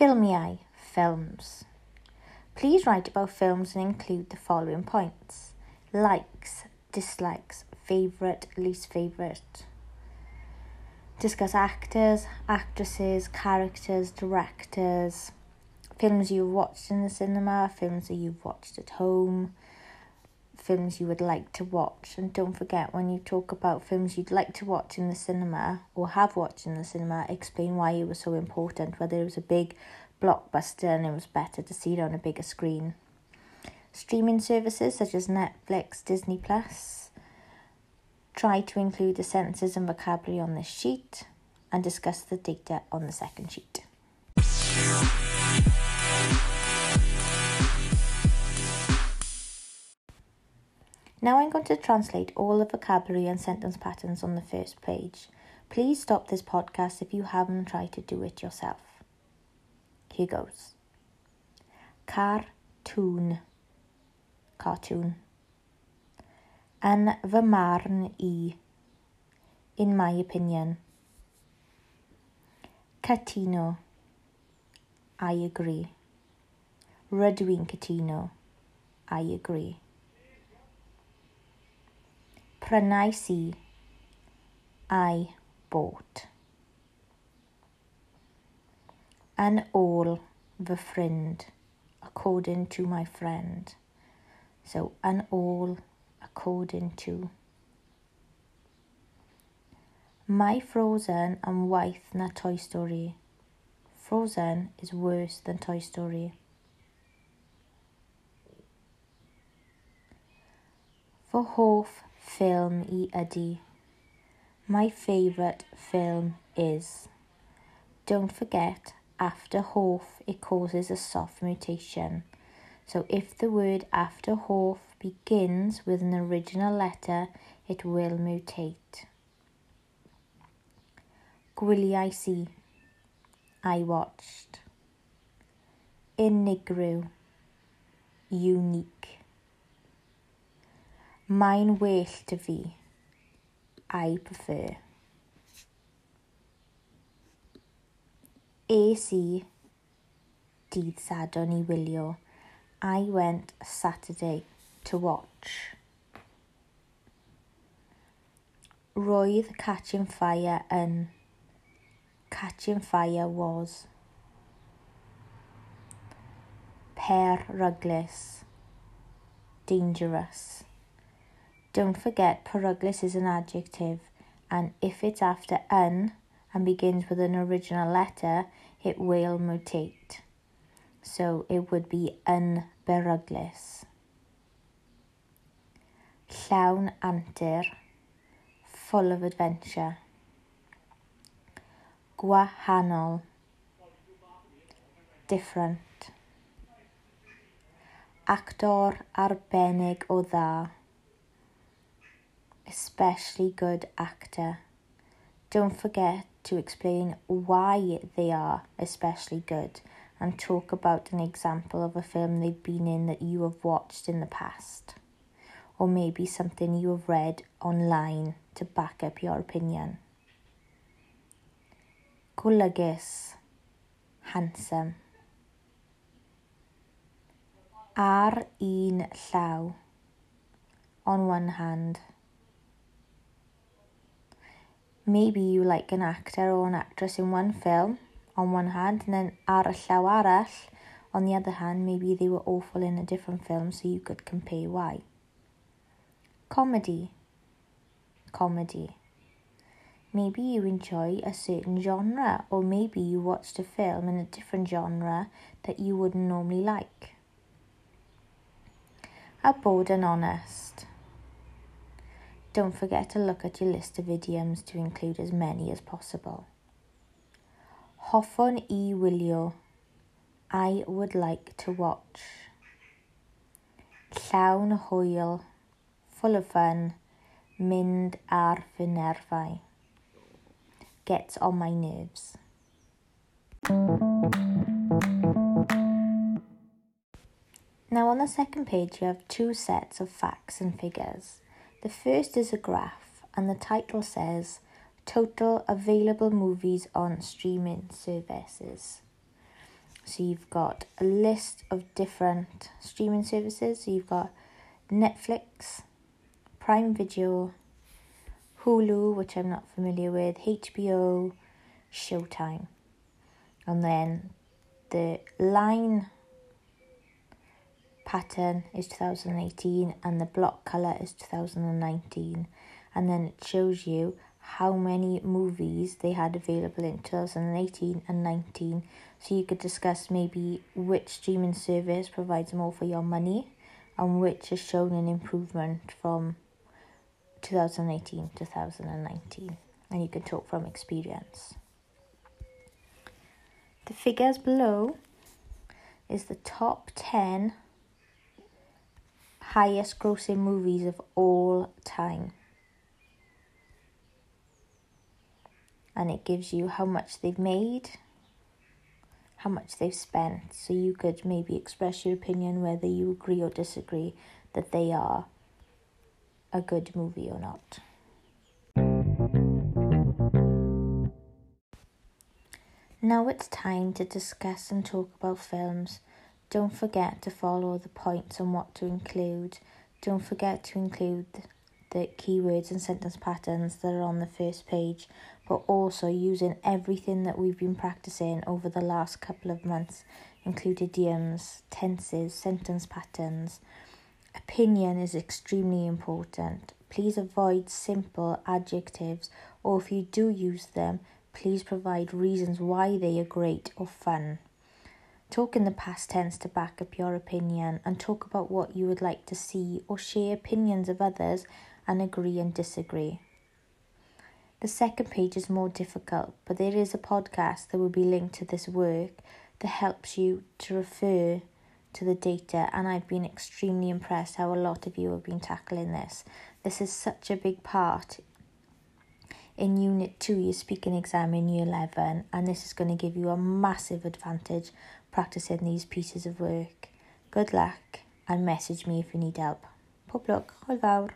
Ffilmiau, films. Please write about films and include the following points likes, dislikes, favourite, least favourite. Discuss actors, actresses, characters, directors, films you've watched in the cinema, films that you've watched at home, films you would like to watch. And don't forget, when you talk about films you'd like to watch in the cinema or have watched in the cinema, explain why it was so important, whether it was a big blockbuster and it was better to see it on a bigger screen. Streaming services such as Netflix, Disney Plus. Try to include the sentences and vocabulary on this sheet and discuss the data on the second sheet. Now I'm going to translate all the vocabulary and sentence patterns on the first page. Please stop this podcast if you haven't tried to do it yourself. Here goes. Cartoon. Cartoon. Yn fy marn. In my opinion. Catino. I agree. Rydw i'n. I agree. Prynais i. Bought. Yn ôl fy ffrind, according to my friend. So, yn ôl, according to. Mae Frozen am waith na Toy Story. Frozen is worse than Toy Story. Fy hoff ffilm i ydy. My favourite film is. Don't forget, after hoff, it causes a soft mutation. So if the word after hoff begins with an original letter, it will mutate. Gwiliais i. See I watched. Unigryw. Unique. Mae'n well 'da fi. I prefer. Es i dydd Sadwrn i wylio. I went Saturday to watch. Roedd Catching Fire yn Catching Fire was Per Ruglis Dangerous Don't forget peryglus is an adjective and if it's after un and begins with an original letter, it will mutate. So it would be unberyglus. Llawn antur, full of adventure. Gwahanol, different. Actor arbennig o dda especially good actor. Don't forget to explain why they are especially good and talk about an example of a film they've been in that you have watched in the past. Or maybe something you have read online to back up your opinion. Golygus, handsome. Ar un llaw, on one hand. Maybe you like an actor or an actress in one film on one hand and then ar y llaw arall on the other hand maybe they were awful in a different film so you could compare why. Comedy. Comedy. Maybe you enjoy a certain genre or maybe you watched a film in a different genre that you wouldn't normally like. A bod and honest. Don't forget to look at your list of idioms to include as many as possible. Hoffwn i wylio. I would like to watch. Llawn hwyl. Full of fun. Mynd ar fy nerfau. Gets on my nerves. Now on the second page you have two sets of facts and figures. The first is a graph, and the title says Total Available Movies on Streaming Services. So you've got a list of different streaming services. So you've got Netflix, Prime Video, Hulu, which I'm not familiar with, HBO, Showtime. And then the line pattern is 2018 and the block colour is 2019 and then it shows you how many movies they had available in 2018 and 19 so you could discuss maybe which streaming service provides more for your money and which has shown an improvement from 2018 to 2019 and you can talk from experience. The figures below is the top 10 highest grossing movies of all time and it gives you how much they've made, how much they've spent. So you could maybe express your opinion whether you agree or disagree that they are a good movie or not. Now it's time to discuss and talk about films. Don't forget to follow the points on what to include. Don't forget to include the keywords and sentence patterns that are on the first page, but also using everything that we've been practicing over the last couple of months, including idioms, tenses, sentence patterns. Opinion is extremely important. Please avoid simple adjectives, or if you do use them, please provide reasons why they are great or fun. Talk in the past tense to back up your opinion and talk about what you would like to see or share opinions of others and agree and disagree. The second page is more difficult, but there is a podcast that will be linked to this work that helps you to refer to the data, and I've been extremely impressed how a lot of you have been tackling this. This is such a big part in Unit 2 you speaking exam in Year 11 and this is going to give you a massive advantage practicing these pieces of work. Good luck and message me if you need help. Pob lwc, hwyl fawr.